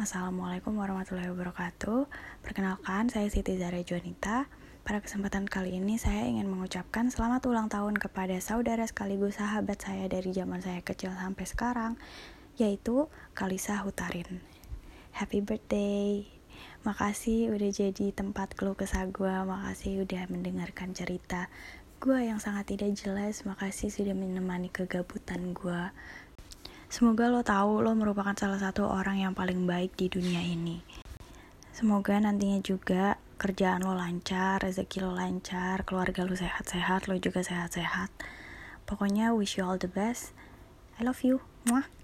Assalamualaikum warahmatullahi wabarakatuh. Perkenalkan, saya Siti Zara Juanita. Pada kesempatan kali ini saya ingin mengucapkan selamat ulang tahun kepada saudara sekaligus sahabat saya dari zaman saya kecil sampai sekarang, yaitu Kalisa Hutarin. Happy birthday. Makasih udah jadi tempat keluh kesah gue, makasih udah mendengarkan cerita gue yang sangat tidak jelas, makasih sudah menemani kegabutan gue. Semoga lo tahu lo merupakan salah satu orang yang paling baik di dunia ini. Semoga nantinya juga kerjaan lo lancar, rezeki lo lancar, keluarga lo sehat-sehat, lo juga sehat-sehat. Pokoknya wish you all the best. I love you. Muah.